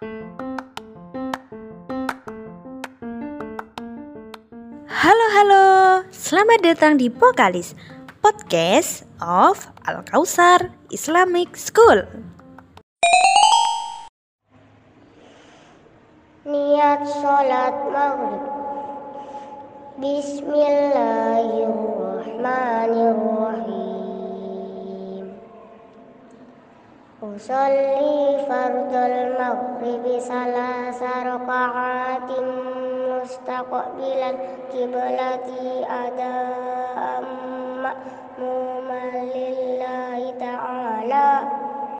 Halo halo, selamat datang di Pokalis Podcast of Al Kausar Islamic School. Niat sholat maghrib. Bismillahirrahmanirrahim أصلي فرض المغرب ثلاث ركعات مستقبلا قبلتي أداء مأموما لله تعالى